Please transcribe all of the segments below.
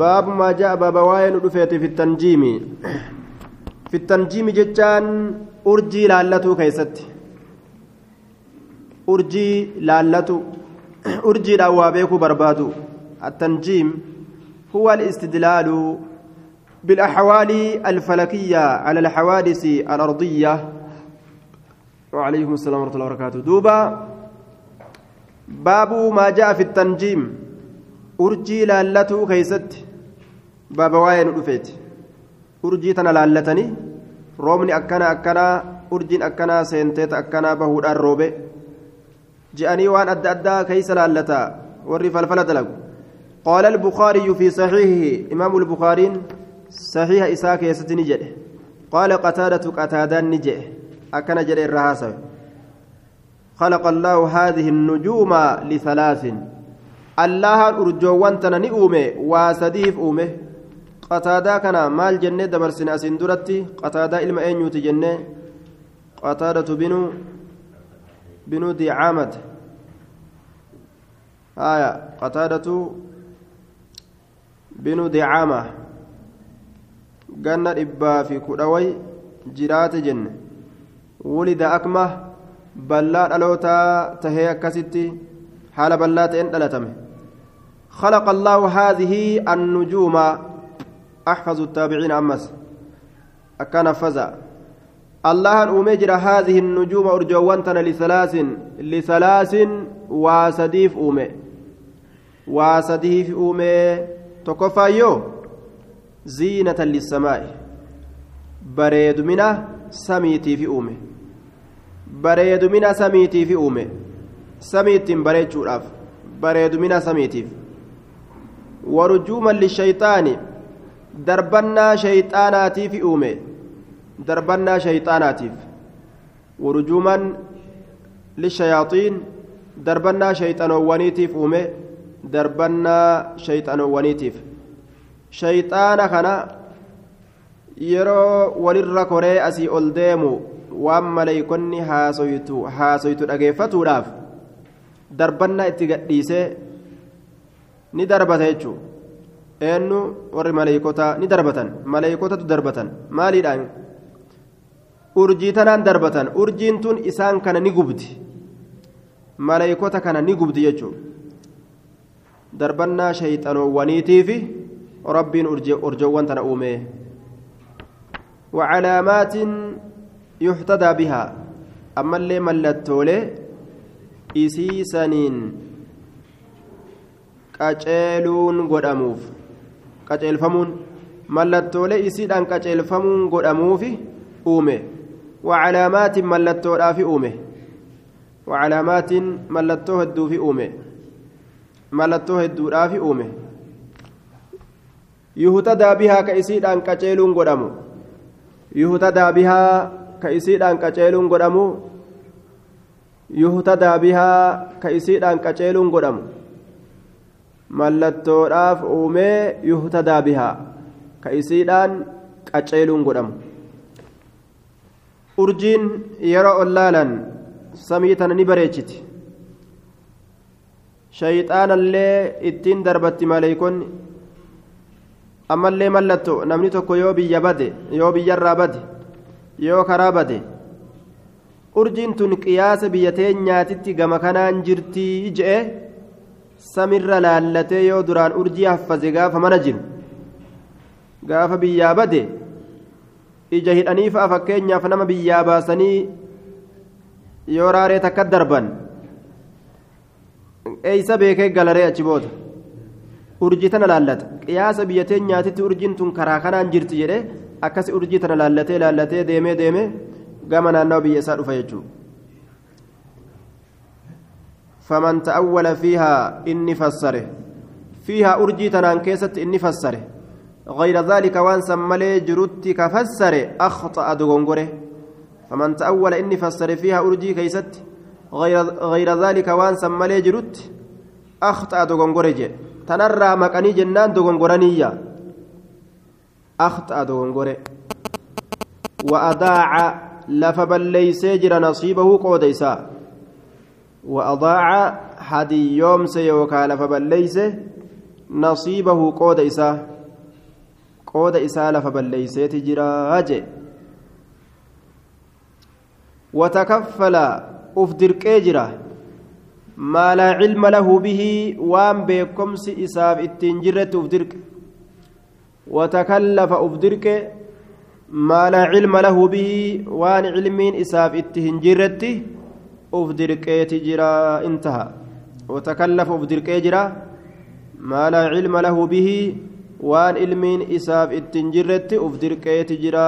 باب ما جاء باب واين رفيت في التنجيم. في التنجيم جتان أرجي لالتو كيست. أرجي لالتو. أرجي لأوابيكو بربادو. التنجيم هو الاستدلال بالأحوال الفلكية على الحوادث الأرضية. وعليكم السلام ورحمة الله وبركاته. دوبا. باب ما جاء في التنجيم. Urjii laallatuu keeysatti baaba waa'ee nu dhufeeti urjii tana laallatanii roobni akkana akkanaa urjiin akkanaa seenteeta akkanaa bahuudhaan roobe je'anii waan adda addaa keeysa laallataa warri falfala dalagu saxiihihi imaamu lbukaariin saxiiha isaa keessatti ni jedhe qaala qataadatu qataadaan ni jedhe akkana jedhe irra haasawe خلق الله هذه النجوم لثلاث allahan urjoowwan tana ni uume waa sadiif uume qataadaa kana maal jennee dabarsine asiin duratti qataadaa ilma eenyuuti jennee qataadatu binu binu dicaamad haya qataadatu binu dicaama ganna dhibbaa fi kudhaway jiraate jenne wulida akma ballaa dhalootaa tahee akkasitti haala ballaa ta'een dhalatame خلق الله هذه النجوم. أحفظ التابعين أمس. أكان فزا الله أمجر هذه النجوم أرجوانتنا لثلاث لثلاث واسديف أومي. واسديف أومي. تكفى يو. زينة للسماء. بريد منا سميتي في أومي. بريد منا سميتي في أومي. سميت بريد شوراف بريد منا سميتي. دربنا شيطاناتي في أومي دربنا شيطاناتي ورجوما للشياطين دربنا شيطانوانيتي في أومي دربنا شيطانوانيتي شيطانا كان yeroo walirra koree asii ol deemu waan maleeykonni haasoytu haasoytu dhageeffatuudhaaf darbannaa itti gadhiisee ni darbata jechuun eenyu? Warri maleekotaa ni darbatan. Maleekotatu darbatan. Maaliidhaan? Urjii tanaan darbatan. Urjiin tun isaan kana ni gubdi. Maleekota kana ni gubdi jechuun darbannaa shayxanoowwaniitii fi rabbiin urjoowwan tana uume wacalaamaatiin yuxtadaa bihaa. Ammallee mallattoolee isiisaniin. Qaceeluun godhamuuf qaceelfamuun mallattoolee isiidhaan qaceelfamuun godhamuufi uume wacalaamaatiin mallattoodhaafi uume wacalaamaatiin mallattoo hedduufi uume mallattoo hedduudhaafi uume yuhutadaa bihaa ka isiidhaan qaceeluun godhamu yuhutadaa bihaa ka isiidhaan qaceeluun godhamu yuhtadaa bihaa ka isiidhaan qaceeluun godhamu mallattoodhaaf uumee yuhtadaa bihaa ka isiidhaan qaceeluun godhamu. Urjiin yeroo ollaalan samii tana ni bareechiti. Shayxaanallee ittiin darbatti maleeykonni ammallee mallattoo namni tokko yoo biyya bade yoo biyyarraa bade yoo karaa bade. Urjiin tun qiyaasa biyya teenyaatitti gama kanaan jirtii je'e samirra laallatee yoo duraan urjii haffaze gaafa mana jiru gaafa biyyaa bade ija hidhanii fa'a fakkeenyaaf nama biyyaa baasanii yoo raaree takka darban eeysa beekee galaree achi booda urjii tana laallata qiyaasa biyya teenyaatitti urjiin tun karaa kanaan jirti jedhe akkasi urjii tana laallatee laallatee deemee deemee gama naannawa biyya isaa dhufa jechuudha. فمن تأول فيها إني فسره. فيها أرجي تنان كيست إني فسره. غير ذلك وان سملي جرت كفسر أخطأ دغنغره. فمن تأول إني فسر فيها أرجي كيست. غير غير ذلك وان سملي جرت. أخطأ دغنغره تنرى مكاني جنان دغنغرانية. أخطأ دغنغره. وأضاع لفبليس جر نصيبه قوديسا. وأضاع هدي يوم سيوكا لفبليس nasiibahu qooda isaa qooda isaa lafa balleeyseeti jiraa jee watakaffala uf dirqee jira maa laa cilma lahu bihi waan beekomsi isaaf ittiin jirretti uf dirqe watakallafa uf dirqe maa laa cilma uf dirqeeti jira intaha watakallafa uf dirqee jira maa laa cilma lahu bihi waan ilmiin isaaf ittiin jirretti uf dirqeeti jira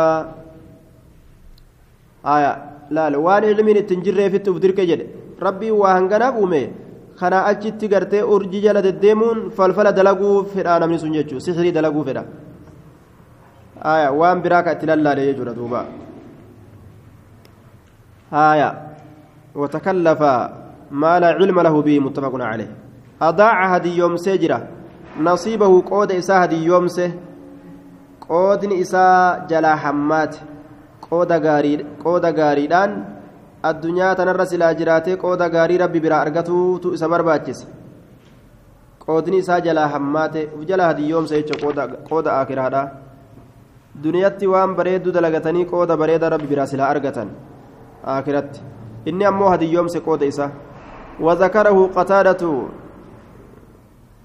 laal waan ilmiin ittiin jirreefitti uf dirqe jedhe rabbiin waa hanganaaf uume kanaa achitti gartee urjii jala deddeemuun falfala dalaguu fedhaa namni sun jechuu sixirii dalaguu fedha waan biraa ka itti lallaale jechuudha duuba وتكلف ما لا علم له به متفق عليه أضاع هدي يوم سجرة نصيبه قود إساء هدي يوم سه قود إساء جلا حمات قود غاري قود غاريدان الدنيا تنرى سلا جراتي قود غاري ربي برا أرغتو تو إسا برباكس qoodni isaa jalaa hammaate uf jala hadiyyoomsa jecha qooda aakiraadha duniyatti waan bareeddu dalagatanii qooda bareeda rabbi biraa silaa argatan aakiratti inni ammoo hadiyyoomse qooda isaa وذكره قتادة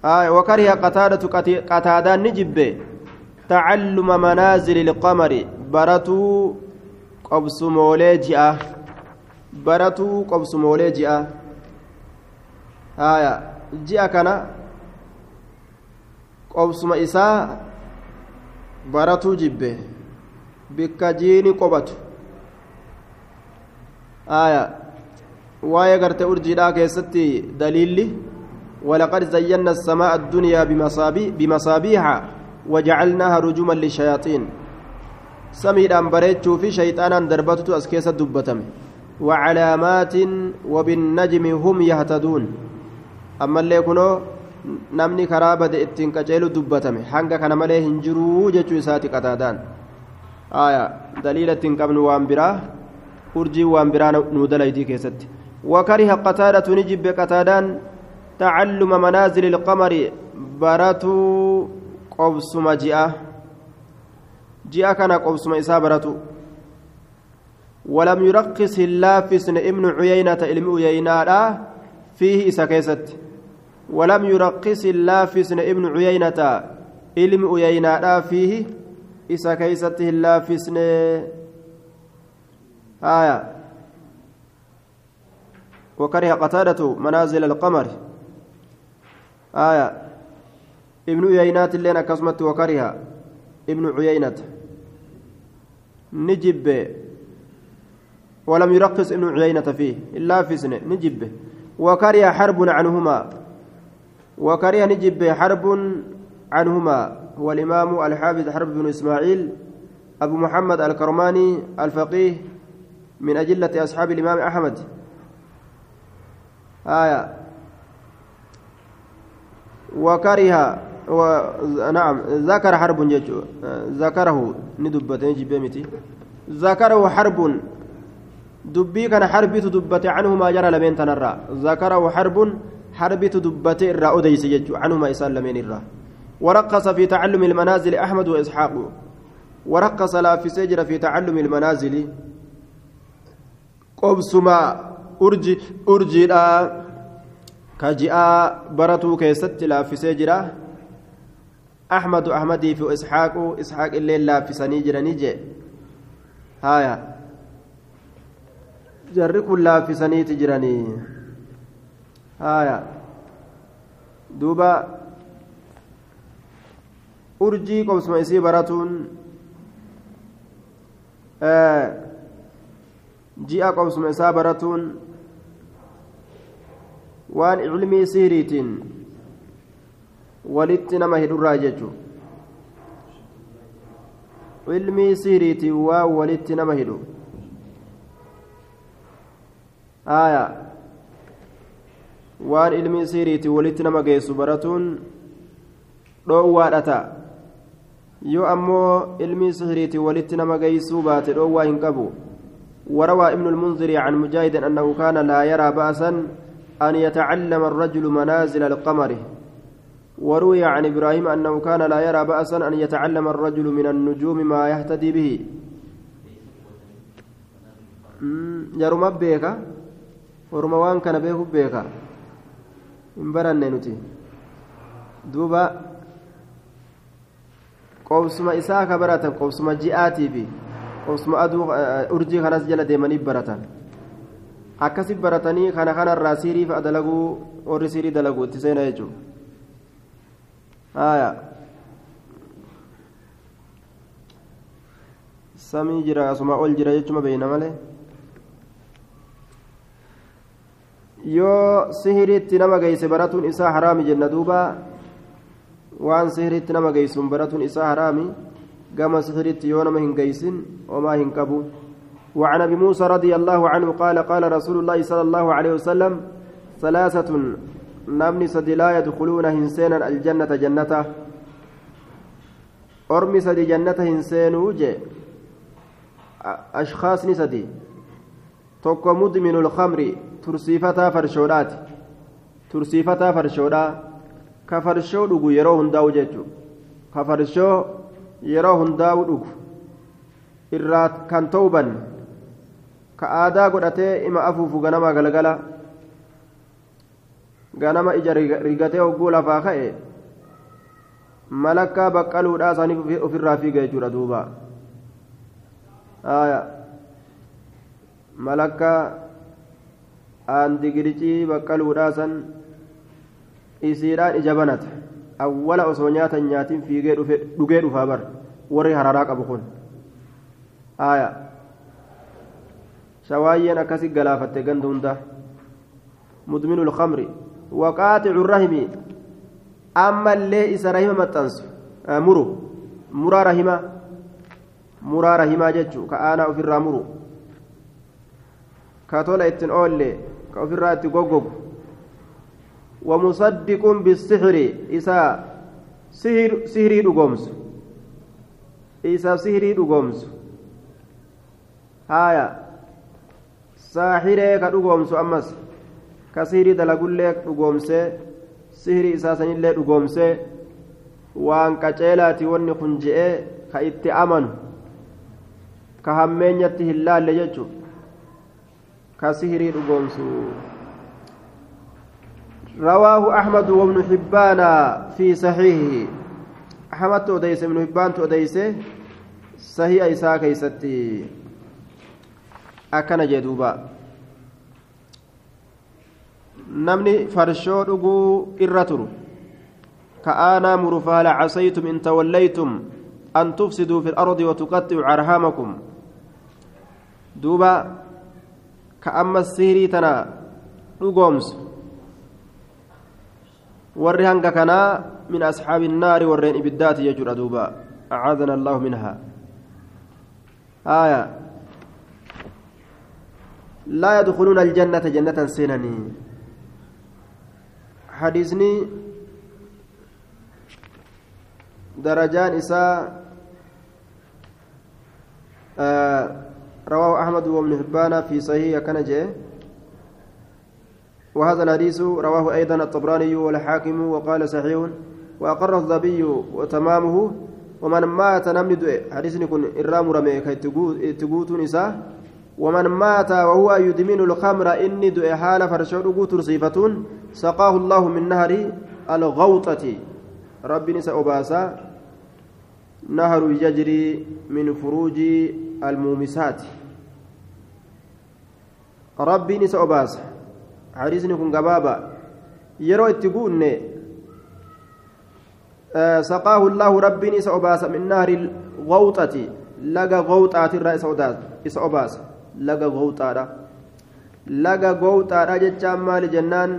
آه وكره قتادة قتادة نجب تعلم منازل القمر. برتو قبسمولي جئة. برتو قبسمولي جئة. آية جئة كان قبسم إساء برتو جب بكجيني آية waa'ee garte urjiidhaa keessatti daliilli ولقد زينا السماء الدنيا بمصابيح وجعلناها رجوما للشياطين سميدان بريتشو في شيطانا دربتت اسكيس دبتم وعلامات وبالنجم هم يهتدون أما اللي كنو ittiin qaceelu dubbatame hanga kana malee hin jiruu jechuu isaati qataadaan aya daliila ittiin qabnu waan biraa urjii waan biraa nuu dalaydii keessatti. وكره قتادة نجب قتادان تعلم منازل القمر براتو قبسم جاء جاء كان قبسم إسا براتو ولم يرقص اللافس ابن عيينة علم عيينة فيه إسا ولم يرقص اللافس ابن عيينة علم عيينة فيه إسا كيست اللافس آية. وكره قتادة منازل القمر. آية. ابن عيينات اللين كسمت وكره ابن عيينة. نجب ولم يرقص ابن عيينة فيه إلا في سنة. نجب وكره حرب عنهما. وكره نجب حرب عنهما. هو الإمام الحافظ حرب بن إسماعيل أبو محمد الكرماني الفقيه من أجلة أصحاب الإمام أحمد. آية. وكره و... نعم ذكر حرب جيجو ذكره ندبتين جبيمتي ذكره حرب. دبي كان حربي تدبت عنه ما جرى لمن تنرى. ذكره حرب حربي تدبت الرا أديس جيجو عنه ما يسال لمن الرا ورقص في تعلم المنازل أحمد وإسحاق. ورقص لا في سجر في تعلم المنازل. Urji urjiidha ka ji'aa baratuu keessatti laaffisee jira ahmadu ahmadii fi isxaaqu isxaaq illee laaffisanii jiranii jee haya jarri kun laaffisaniiti jiranii haya duuba urjii qobsuma isii baratuun ji'a qobsuma isaa baratuun waan ilmii sihiriitiin walitti nama hidhurraa jechu ilmii sihiriitiin waan walitti nama hidhu aya waan ilmii sihiriitiin walitti nama geessu baratuun dhoowwaadha ta'a yoo ammoo ilmii sihiriitiin walitti nama geessuu baate dhoowwaa hin qabu وروى ابن المنذر عن مجاهد أنه كان لا يرى بأسا أن يتعلم الرجل منازل القمر. وروي عن إبراهيم أنه كان لا يرى بأسا أن يتعلم الرجل من النجوم ما يهتدي به. jaruma beeka orma waan kana beeku beeka hin baranne nuti duuba qobsuma isaa ka baratan qobsuma aduu urjii kanas jala deemanii baratan akkasi baratanii kana kanarraa siirii fa'a dalaguu warri siirii dalaguu itti seena jechuudha samii jira asuma ol jira jechuma beeyna malee yoo sihiriitti nama geeyse baratuun isaa haraami jenna duuba waan sihiriitti nama geeysuun baratuun isaa haraami nama hin geeysin homaa hin qabu وعن ابي موسى رضي الله عنه قال قال رسول الله صلى الله عليه وسلم ثلاثة نمني سدي لا يدخلون هنسينا الجنة جنته أرمي سدي جنة هنسين وجه أشخاص نسدي توكو مدمن الخمر tursiifataa farshoodhaati tursiifataa farshoodhaa ka farshoo dhugu yeroo yeroo hundaa'u dhugu. Irraa kan ta'uban ka aadaa godhatee ima afuufu ganama galgala ganama ija rigatee hogguu lafaa ka'e malakkaa baqqaluudhaa isaanii ofirraa fiiga jechuudha duuba. Malakkaa aandigiricii baqqaluudhaa san isiidhaan ija banata awwala osoo nyaatan nyaatiin fiigee dhugee dhufaa bar warri hararaa qabu kun. Haaya shawaayyeen akkasi galaafatte ganda hunda. Mudminu lkamri waqaaxicu rahimi ammallee isa rahima maxxansu. Muru. Muraa rahima. Muraa rahimaa jechuu. Ka aanaa ofirraa muru. Ka tola ittiin oolle ka ofirraa itti goggogu wamusaddiqun bisixri isaa sihirii dhugoomsu isa sihirii dhugoomsu haaya saaxiree ka dhugoomsu ammas ka sihirii dalagullee dhugoomsee sihirii isaa sanillee dhugoomsee waan qaceelaati wanni kun je'ee ka itti amanu ka hammeenyatti hin laalle jechuudha كسهري رقومسو رواه أحمد وابن حبان في صحيحه أحمد توديس ابن حبان توديس صحيح إساء كيستي أكن جدوبا irra turu ka'aanaa muru faala casaytum in tawallaytum an tufsiduu fi lardi watuqaxxicu arhaamakum duuba ka ammas sihirii tana dhugoomsu warri hanga kanaa min asxaabi innaari warreen ibiddaati jechuudha duuba acaadana allahu minhaa آية لا يدخلون الجنة جنة سينني حديثني درجان إساء آه رواه أحمد وابن حبان في صحيح كان جاء وهذا الحديث رواه أيضا الطبراني والحاكم وقال صحيح وأقر الذبي وتمامه ومن مات نمني دؤ حديث يكون إرام رمي كي تقوت نساء ومن مات وهو يدمن الخمر إني دؤ حال فرشعه ترصيفة سقاه الله من نهر الغوطة. ربي نساء أباسا نهر يجري من فروج المومسات. ربي نساء أباسا. حديث يكون قبابا يروي تقول سقاه الله ربي نساء أباسا من نهر الغوطة لقى غوطة الرئيس إسا أباسا لقى غوطة لقى غوطة جتشام مال جنان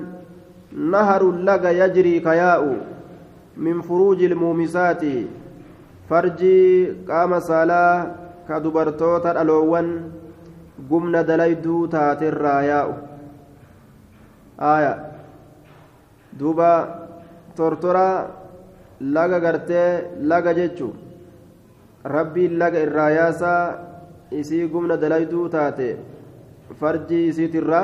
نهر لقى يجري كياء من فروج المومسات فرجي قام صلاة كدبرتوتا الألوان قمنا دليدو تاتي الراياء aya. Duuba tortora laga gartee laga jechu. Rabbiin laga irraa yaasaa isii gumna dalayduu taate. Farjii isiitirra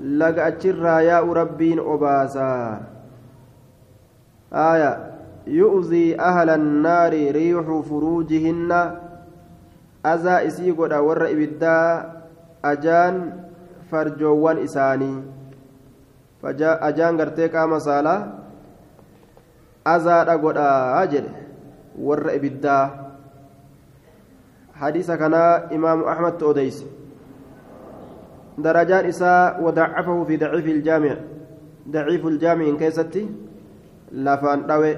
laga achirraa yaa'u rabbiin obaasaa. Aya. Yu'zii ahla annaari riixu furuujihinna. Azaa isii godha warra ibiddaa ajaan إساني فجاء أجان قرتي قام سالا أذى قد أجل ور إبدا حديث كان إمام أحمد أوديس درجات إساء وضعفه في ضعيف الجامع ضعيف الجامع إن كيستي لفان دوي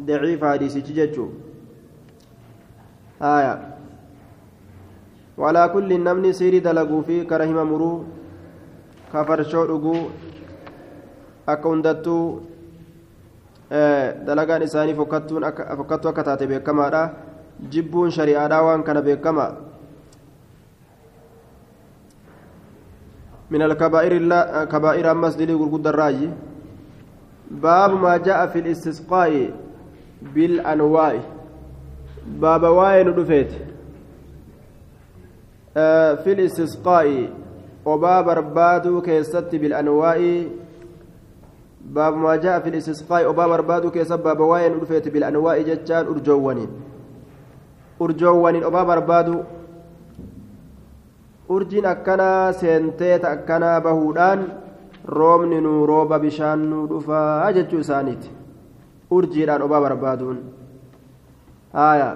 ضعيف حديث ججو آية وعلى كل نمني سيري دلقوا في كرهما مرو كفرشو dhuguu akka hundattuu dalagaan isaanii fokkattuu akka taate beekamaadha jibbuun shari'aadhaa waan kana beekama من الكبائر كبائر أمس دلي غرقود الراجي باب ما جاء في الاستسقاء بالأنواع. باب واين دفيت في الاستسقاء. وباب بربادو كيست بالأنواع. باب ما جاء في الاستسقاء. وباب بربادو كيست باب واين دفيت بالأنواع جتان أرجوانين أرجوانين وباب بربادو urjiin akkanaa seenteeta akkanaa bahuudhaan roobni nuu rooba bishaan nuu dhufaa jechuu isaaniiti urjiidhaan obaa barbaaduun haaya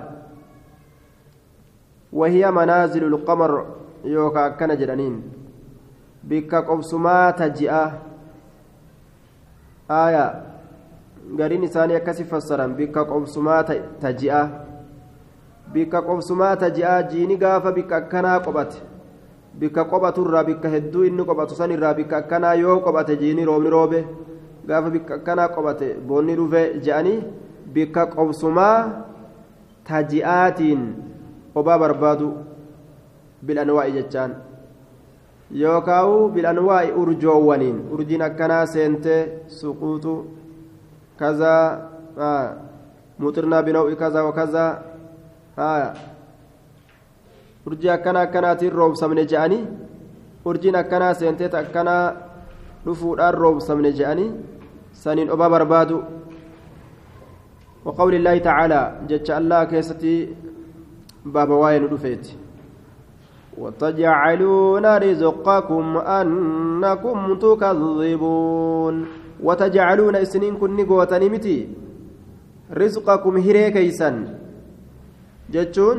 wahiya manaazilu lqamar yookaa akkana jedhaniin bikka qobsumaa taji'a haaya gariin isaanii akkasi fassaran bikka qobsumaa taji'a bikka qobsumaa taji'a jiini gaafa bikka akkanaa qophate bikka qophaturraa bikka hedduu inni qophatu sanirraa bikka akkanaa yoo qophate jiini roobni roobe gaafa bikka akkanaa qophate boonni dhufe je'anii bikka qobsumaa taji'aatiin obaa barbaadu bilanwaa'i jechaan yookaawu bilanwaa'i urjoowwaniin urjiin akkanaa seentee suquuxu kazaa muxirnaa binaw'i kazaa wakazaa haya urjii akkana akkanaatiin roobsamne je'anii urjiin akkanaa seenteeta akkanaa dhufuudhaan roobsamne je'anii saniin obaa barbaadu وقول الله تعالى جج الله كيستي باب واين دفيت وتجعلون رزقكم أنكم تكذبون. وتجعلون سنين كن قوتني متي رزقكم هريكيسا جتون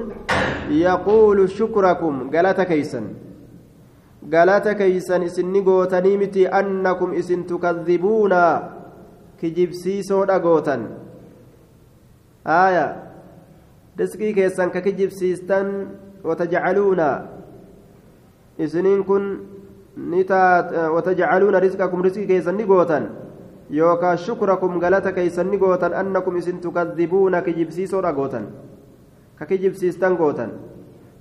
يقول شكركم قالت كيسا قالت كيسا إسن قوتني متي أنكم إسن تكذبون. كجبسي سودا قوتا آية رزقي كيسا ككجبسيستان وتجعلون إسنين كن نتات وتجعلون رزقكم رزقي كيسا نقوتا يوكا شكركم قالت كيسا نقوتا أنكم إسن تكذبون كجبسي سودا قوتا kakijibsiistan gootan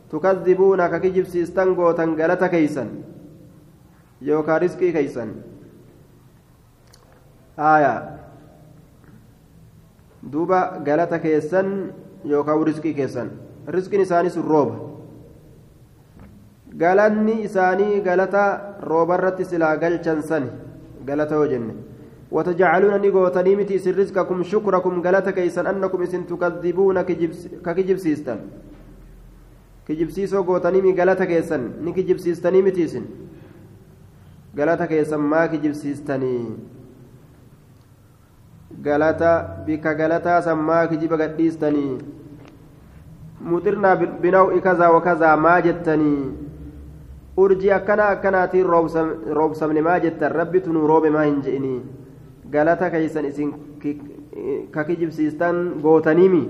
tukaddibuuna kakijibsiistan gootan galata keeysan yookaa risqii keeysan aya duuba galata keessan yookaa risqii keessan risqiin isaanii sun rooba galanni isaanii galata roobarratti silaa galchan sani galata yoo jenne وتجعلون نيغوتني متي رزقكم شكركم غلطة كيسن أنكم إسن تكذبون كجبسيستن كجبسيسو غوتني مي غلطة كيسن نكجبسيستني متي سن غلطة كيسن ما كجبسيستني غلطة بك غلطة سما كجب غديستني مطرنا بنوع كذا وكذا ما جتني urjii akkana akkanaatiin roobsamne maa jettan rabbitu nu roobe maa hin je'inii galata keeysan isin ka kijibsiistan gootaniimi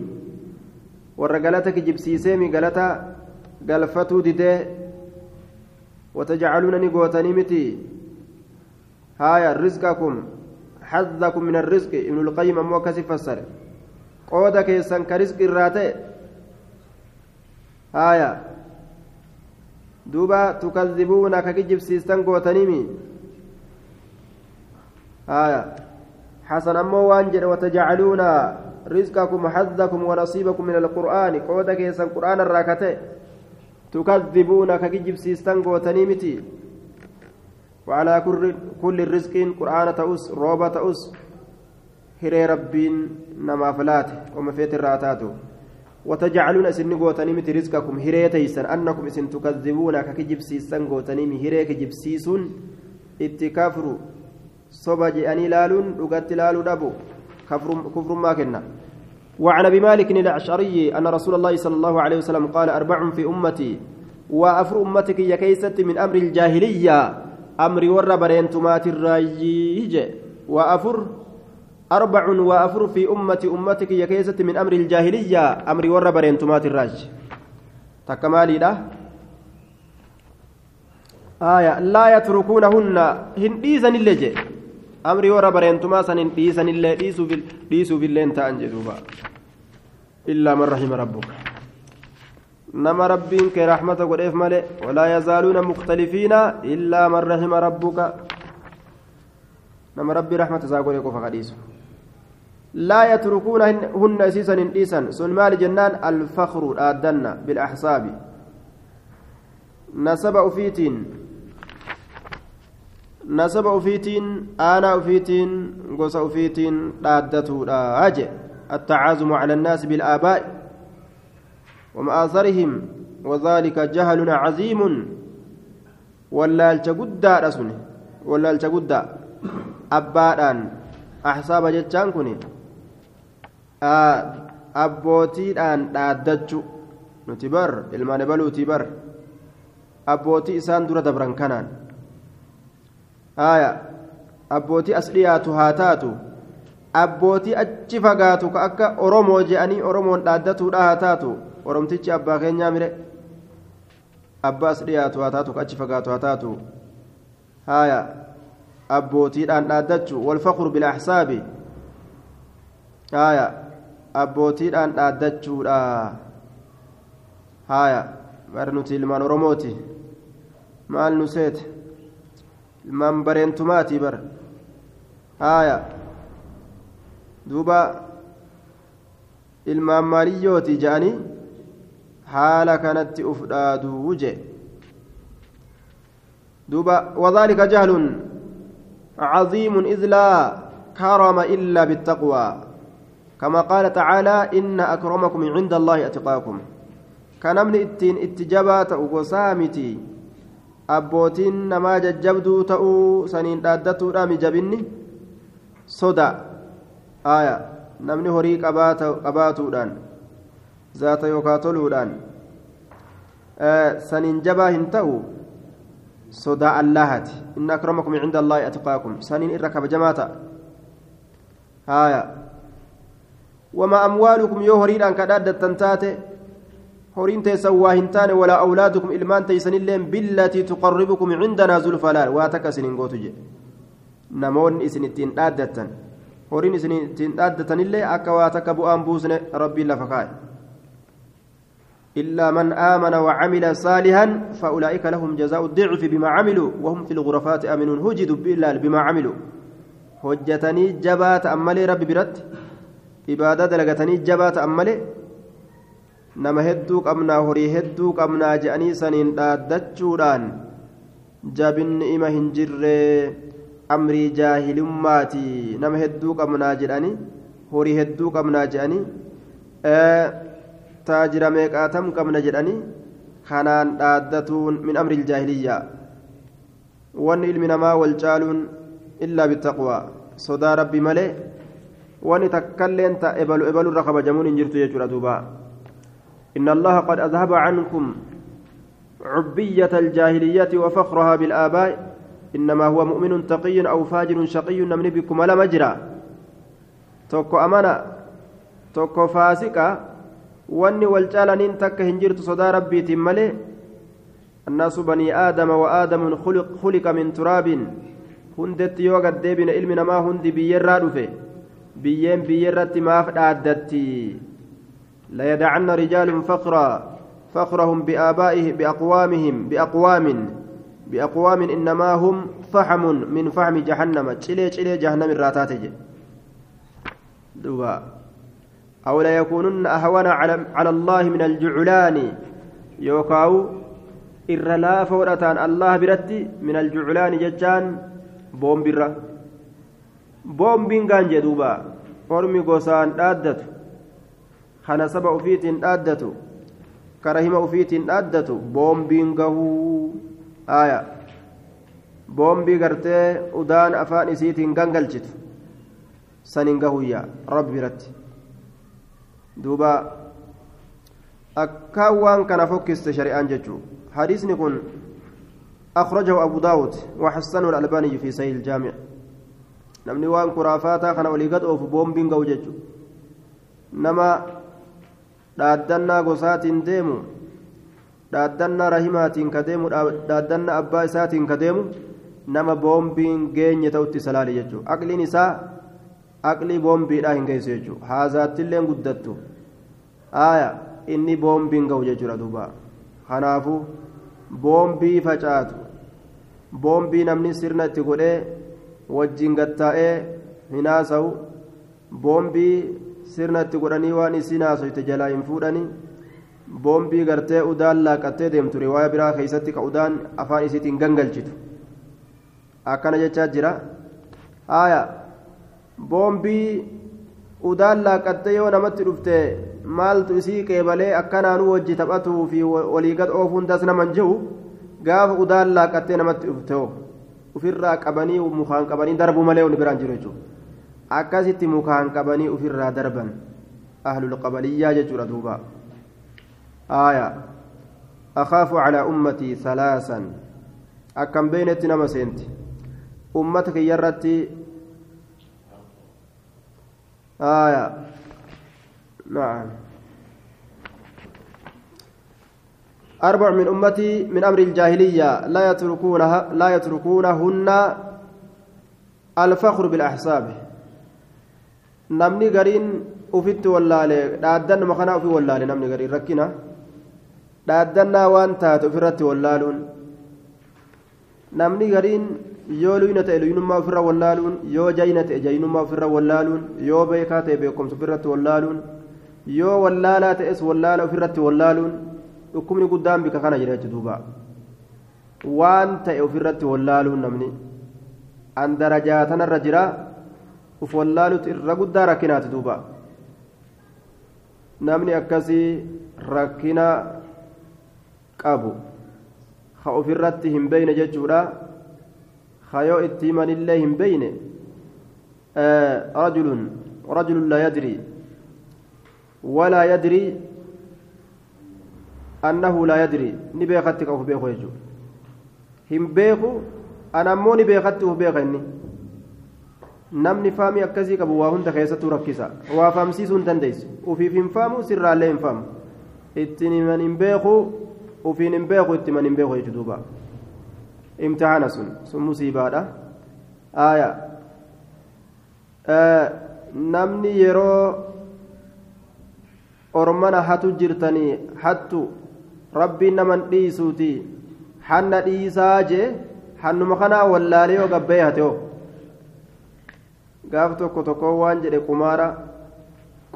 warra galata kijibsiiseemi galata galfatuu didee وتجعلون نقوتني متي هايا رزقكم حظكم من الرزق. ابن القيم أمو كسي فسر. قودك يسن كرزق الراتي هايا دوبا تكذبون ككجب سيستن قوتنيمي. آية. حسن أمو وانجر وتجعلون رزقكم حظكم ونصيبكم من القرآن. قودك يسن قرآن الراكتة. تكذبون ككجب سيستن قوتنيمتي. وعلى كل الرزق قرآن تأس روبة تأس. rabbiin namaaf laate oma feet irraa taatu وتجعلون اسن غوتني مت رزقكم. هريتيسن أنكم إسن تكذبون ككجبسيسن غوتني هريك جبسيسون اتكافروا. صبا جاني لالون دغت لالو دبو كفر كفر ما كنا. وعن أبي مالك الأشعري أن رسول الله صلى الله عليه وسلم قال أربع في أمتي. وأفر أمتك يا كيست من أمر الجاهلية. أمر ور برينتمات الرايج وأفر أربع وأفر في أمة أمتك يا من أمر الجاهلية. أمر ور برينتمات الراج تكمالي له آية. لا يتركونهن. هنديسن اللي أمر ور برينتما سن هنديسن اللي ديسو بال ديسو باللين إلا من رحم ربك. نما ربك رحمة قريف ملئ ولا يزالون مختلفين إلا من رحم ربك نما ربي رحمة زاقول يقف حديثه لا يتركون هن أسيسا إنسان سن مال جنان الفخر آدنا بالأحساب نسب أفيتين نسب أفيتين أنا أفيتين قص أفيتين آدته أجي التعازم على الناس بالآباء ومآثرهم وذلك جهل عظيم ولا التجدى رسول ولا التجدى أبادان أحساب bar ilmaan ebaluutii bar abbootii isaan dura dabran kanaan haaya abbootii as dhiyaatu haa taatu abbootii achi fagaatu ka akka oromoo je'anii oromoon dhaaddatuudha haa taatu oromtichi abbaa keenyaa mire abbaa as dhiyaatu haa taatu achi fagaatu haa taatu haaya abbootiidhaan dhaaddachuu walfaqru bilaaxsaabi haaya abbootiidhaan dhaaddachuudha haaya bar nuti ilmaan oromooti maal nu seete ilmaan bareentumaati bar haaya duuba ilmaan maaliyyooti je'anii haala kanatti uf dhaaduu je duuba wadaalika jahlun إذ لا كرم إلا بالتقوى كما قال تعالى إن أكرمكم عند الله أتقاكم كنمن إتين اتجابات وقسامتي أبوتين نما ججبدو تأو سنين دادتو رامي جبني صدى آية نمني هري قباتو دان ذات يوكاتلو دان آه سنين جبا هنتأو. صدى اللهت. إن أكرمكم عند الله أتقاكم. سنين إركب جماتا آية وما أموالكم يو هرين أن كدادة تنتاتي هرين تيسن واهنتان ولا أولادكم إلمان تيسن اللين بالتي تقربكم عندنا زلفلال. واتك سنين قوتجي. نمون إسن التين دادة هرين إسن التين دادة اللي أكا واتك بؤان بوسن ربي لفقاي. إلا من آمن وعمل صالحا فأولئك لهم جزاء الضعف بما عملوا وهم في الغرفات آمنون هجدوا بالله بما عملوا هجتني جبات أمالي ربي برت ibaadaa dalagatanii jabaa ta'an malee nama hedduu qabnaa horii hedduu qabnaa je'anii saniin dhaaddachuudhaan jabinni ima hin jirree amrii jaahilummaati nama hedduu qabnaa jedhanii horii hedduu qabnaa jedhanii taajira meeqaatam qabna jedhanii kanaan dhaaddatuun min amri iljaahiliyyaa wanni ilmi namaa wal caaluun illaa bitaqwaa sodaa rabbi malee wani takkalleen ta ebalu ebalu irra kabajamuun hin jirtu jechuudha duuba إن الله قد أذهب عنكم عبية الجاهلية وفخرها بالآباء إنما هو مؤمن تقي أو فاجر شقي نمني بكم لا مجرى توكو أمانة توكو فاسقة واني والجالنين تك هنجرت صدى ربي تملي الناس بني آدم وآدم خلق, خلق من تراب هندت يوغد ديبن علمنا ما هندي بيرا دفه biyyeen biyyarratti maaf dhaaddatti. Layadacanna rijaalun faqraa فخرهم بآبائه بأقوامهم بأقوام بأقوام إنما هم فحم من فحم جهنم تشلي تشلي جهنم الراتات دوا أو لا يكونن أهون على, الله من الجعلان يوكاو إرلا فورتان الله برتي من الجعلان ججان بوم برا jedhuuba ormi gosaan dhaaddatu kana saba ufiitiin dhaaddatu karahima ufiitiin dhaaddatu boombiin gahuu aya boombii gartee udaan afaan isiitiin gangalchitu sanin gahuyya rabbi biratti duuba akkaan waan kana fokkiste shari'aan jechuu hadiisni kun أخرجه أبو داود وحسنه الألباني في سيل الجامع namni waan kuraafataa kana olii gad oofu boombiin ga'u jechuudha nama dhaaddannaa gosaatiin deemu dhaaddannaa rahimaatiin ka deemu dhaaddannaa abbaa isaatiin ka deemu nama boombiin geenye ta'utti salaali jechuudha aqliin isaa aqlii boombiidhaa hin aaya inni boombiin ga'u jechuudha duuba. Kanaafuu boombii facaatu. Boombii namni sirna itti godhee. wajjin gattaa'ee hin haasa'u boombii sirna itti godhanii waan isiin haasoyte jalaa hin fuudhanii. Boombii gartee udaan laaqattee deemtu riwaaya biraa keessatti ka udaan afaan isiitiin gangalchitu. Akkana jechaa jira. Haaya boombii udaan laaqattee yoo namatti dhufte maaltu isii qeebalee akkanaanuu wajji taphatuu fi walii gad oofuun das naman jiru gaafa udaan laaqattee namatti dhufte ofirraa qabanii mukaan qabanii darbu malee wani biraan jiru jechuudha akkasitti mukaan qabanii ofirraa darban ahlul qabaliyyaa jechuudha duuba aaya akaafu calaa ummatii salaasan akkan beeynetti nama seenti ummata kiyya irratti aaya نعم أربع من أمتي من أمر الجاهلية لا يتركونها لا يتركونهن الفخر بالأحساب. نمني قرين أفت واللالي دادن مخنا أفي واللالي نمني قرين ركنا. دادنا وان تات أفرت واللالون. namni gariin yoo luyna ta'e luynummaa ofirra wallaaluun yoo jayna ta'e jaynummaa ofirra wallaaluun yoo beekaa ta'e beekumsa ofirratti wallaaluun yoo wallaalaa ta'es wallaala ofirratti wallaaluun dhukkubni guddaan bika kana jira jechuudha waan ta'e ofirratti wallaaluun namni an darajaa tanarra jira uf wallaaluutu irra guddaa rakkinaati duuba namni akkasii rakkina qabu ka ofirratti hin beeyne jechuudha beeyne rajulun rajulun laa yadrii walaa yadrii annahu laa yadrii ni beekatti ka uf beeku jechuudha hin beeku an ammoo ni beekatti uf beeka inni namni faamii akkasii qabu waa hunda keessattuu rakkisa waa faamsiisuu hin dandeessu ufiif hin faamu sirraallee hin faamu ittiin himan hin beeku ufiin hin beeku itti himan hin beeku jechuudha musiibaadha aaya namni yeroo ormana hatu jirtanii hattu rabbiin naman dhiisuuti hanna dhiisaa jee hannuma kanaa wallaalee yoo gabbayee hate hoo gaaf tokko tokko waan jedhe qumaara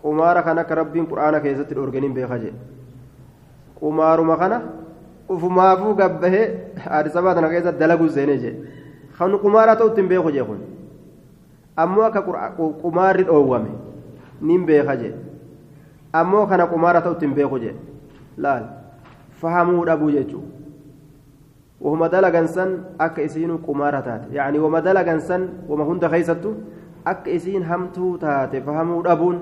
qumaara kan akka rabbiin quraana keessatti dhoorganiin beeka jedhe qumaaruma kana ufumaafuu gabbahee aadisabaa tana keessa dalagu seenee jedhe kan qumaara ta'utti hin beeku jee kun ammoo akka qumaarri dhoowwame nin beeka jedhe ammoo kana qumaara ta'utti hin beeku jedhe laal fahamuu dhabuu jechuudha wahuma dalagan san akka isiin qumaara taate yaani wama dalagan san wama hunda keessattu akka isiin hamtuu taate fahamuu dhabuun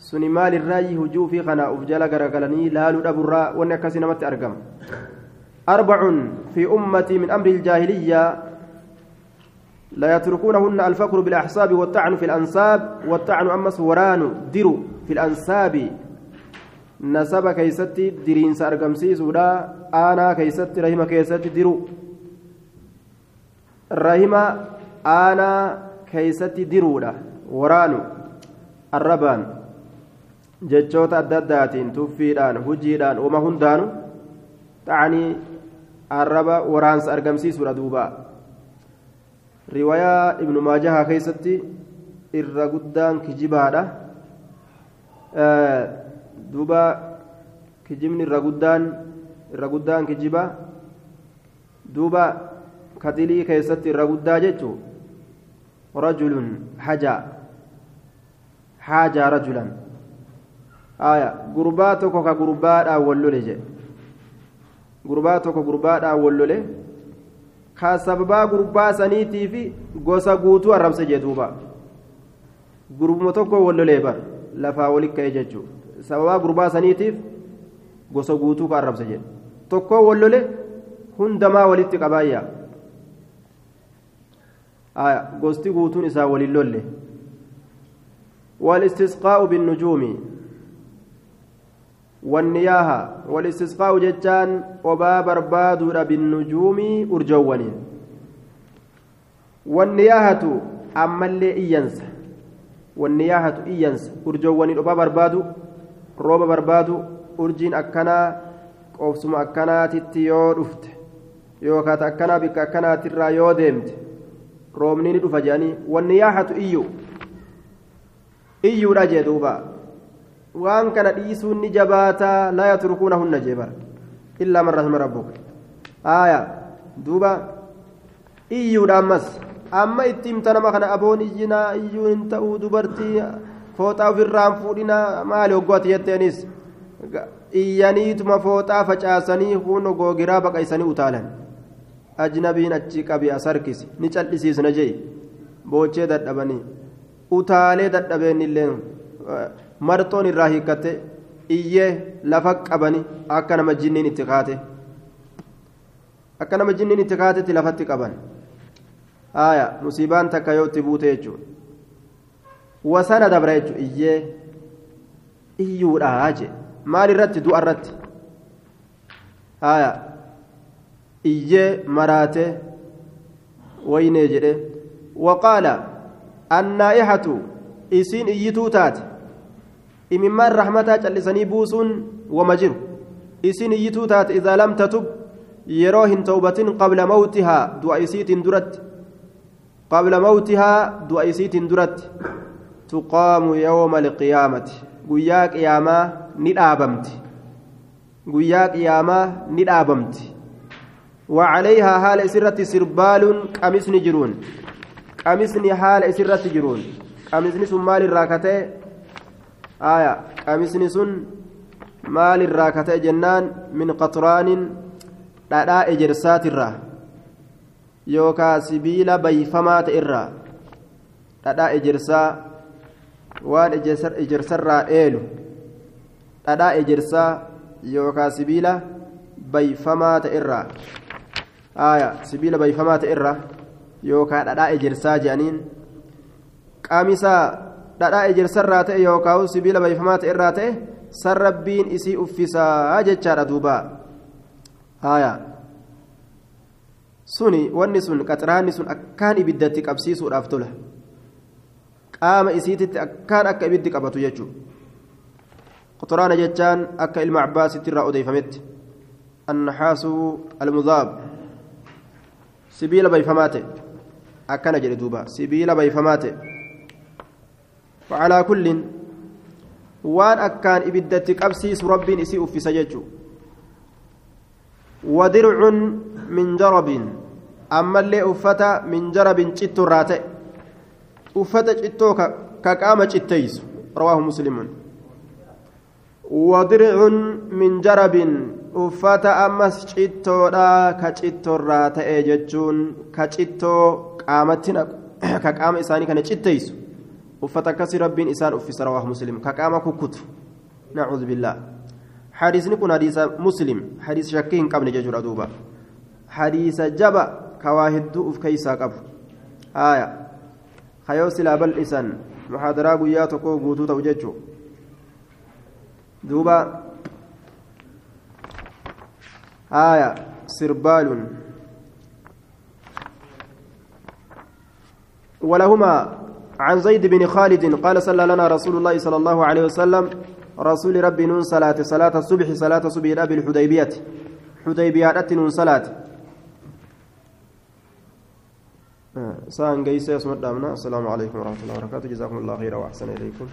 suni maalirraayi hujuu fi kana uf jala garagalanii laaluu dhaburraa wanni akkasii namatti argama? Arbacun fi ummatii min amri iljaahiliyyaa لا يتركونهن الفقر بالأحساب والطعن في الأنساب والطعن أمس وران دروا في الأنساب نسب كيستي درين سأرقمسي سودا أنا كيستي رحمة كيستي دروا رحمة أنا كيستي درودا وران الربان jechoota adda addaatiin tuffiidhaan hojiidhaan uma hundaanu ta'anii arraba waraansa argamsiisuudha duuba riwaayaa ibnu maajahaa keessatti irra guddaan kijibaadha duuba kijibni irra guddaan irra guddaan kijiba duuba kadilii keessatti irra guddaa jechuu rajulun hajaa haajaa rajulan gurbaa tokko ka gurbaadhaan wal jedhe. Gurbaa tokko gurbaadhaan wal lole. Ka sababaa gurbaa saniitiif gosa guutuu arrabsa jeetuuba gurbuma tokko wal lolee bar lafaa walitti ka'e jechuudha sababaa gurbaa saniitiif gosa guutuu ka arrabsa jedhe tokko wal lole hundamaa walitti qabaayyaa gosti guutuun isaa waliin lolle. Wal istisqaa'u bin nujuumii. والنياها والاستسقاء جتان وبا برباد بالنجوم أرجوانين والنياهة أما اللي إينس والنياهة إينس أرجوانين وبا برباد روبا برباد أرجين أكنا قوسم أكنا تتيو رفت يوكات أكنا بك أكنا ترى يو ديمت رومنين رفجاني والنياهة إيو iyyuudha jee duuba waan kana dhiisuun ni jabaataa laa yatrukuunahunna jee bara illaa man rahima rabbuka. Aaya duuba. Iyyuudha ammas amma itti himta nama kana aboon iyyinaa iyyuu hin ta'uu dubartii fooxaa ofirraan fuudhinaa maali hoggooti jetteenis? Iyyaniituma fooxaa facaasanii huno googiraa baqaysanii utaalan. Ajnabiin achi qabi as harkisi ni cal'isiisna jee boochee dadhabanii utaalee dadhabeen illee marxoon irraa hiikkate iyyee lafa qabani akka nama jinniin itti kaate akka nama jinniin itti kaatetti lafatti qaban haaya musiibaan takka yoo itti buute jechuudha wasana dabra jechuudha iyyee iyyuudhaa jee maal irratti du'a irratti haaya iyyee maraate waynee jedhe waqaala annaa'ihatu isiin iyyituu taate imimmaan rahmataa callisanii buusuun wama jiru isiin iyyituu taate idaa lam tatub yeroo hin tawbatin qabla mawtihaa du'a isiitiin duratti qabla mawtihaa du'a isiitiin duratti tuqaamu yawma alqiyaamati guyyaa qiyaamaa ni dhaabamti guyyaa qiyaamaa ni dhaabamti وعليها حال سرة سربال قميص جرون qamisni haala isirratti jiruun qamisni sun maal irraa aya qamisni sun maal irraa katee jennaan min qaxraanin dhadhaa ejersaatirraa yookaa sibiila bayfamaa ta'e irraa dhadhaa ejersaa waan ejersarraa dheelu dhadhaa ejersaa yookaa sibiila bayfamaa ta'e irraa aya sibiila bayfamaa ta'e irraa yookaan dhadhaa ejersaa jedhaniin qaamisa dhadhaa ejersarraa ta'e yookaan sibiila bayfamaa ta'e irraa ta'e sarrabbiin isii uffisaa jechaadha duuba haaya suni wanni sun qaxiraanni sun akkaan ibiddatti qabsiisuudhaaf tola qaama isiititti akkaan akka ibiddi qabatu jechuudha qaxiraana jechaan akka ilma abbaasitti irraa odeeffametti annaxaasuu almudaab sibiila bayfamaa ta'e akkana jedhe duuba sibiila bayfamaa ta'e وعلى كل waan akkaan ibiddatti qabsiisu rabbiin isii uffisa jechuu wadircun min jarabin ammallee uffata min jarabin citto irraa ta'e uffata cittoo ka qaama citteysu rawaahu muslimun wadircun min jarabin uffata ammas cittoodha ka cittoo irraa ta'e jechuun ka cittoo qaamatti ka qaama isaanii kana citteysu uffata akkasii rabbiin isaan uffisa rawaahu muslim ka qaama kukkutu nacuudhu billaa hadiisni kun hadiisa muslim hadiisa shakkii hin qabne jechuudha duuba hadiisa jaba ka waa hedduu uf keeysaa qabu haaya hayoo silaa bal'isan muhaadaraa guyyaa tokko guutuu ta'u jechuu duuba haaya sirbaalun ولهما عن زيد بن خالد قال صلى لنا رسول الله صلى الله عليه وسلم رسول ربي نون صلاة صلاة الصبح صلاة صبح بالحديبية. حديبية نون صلاة. سان جيسة السلام عليكم ورحمة الله وبركاته. جزاكم الله خيرا وأحسن إليكم.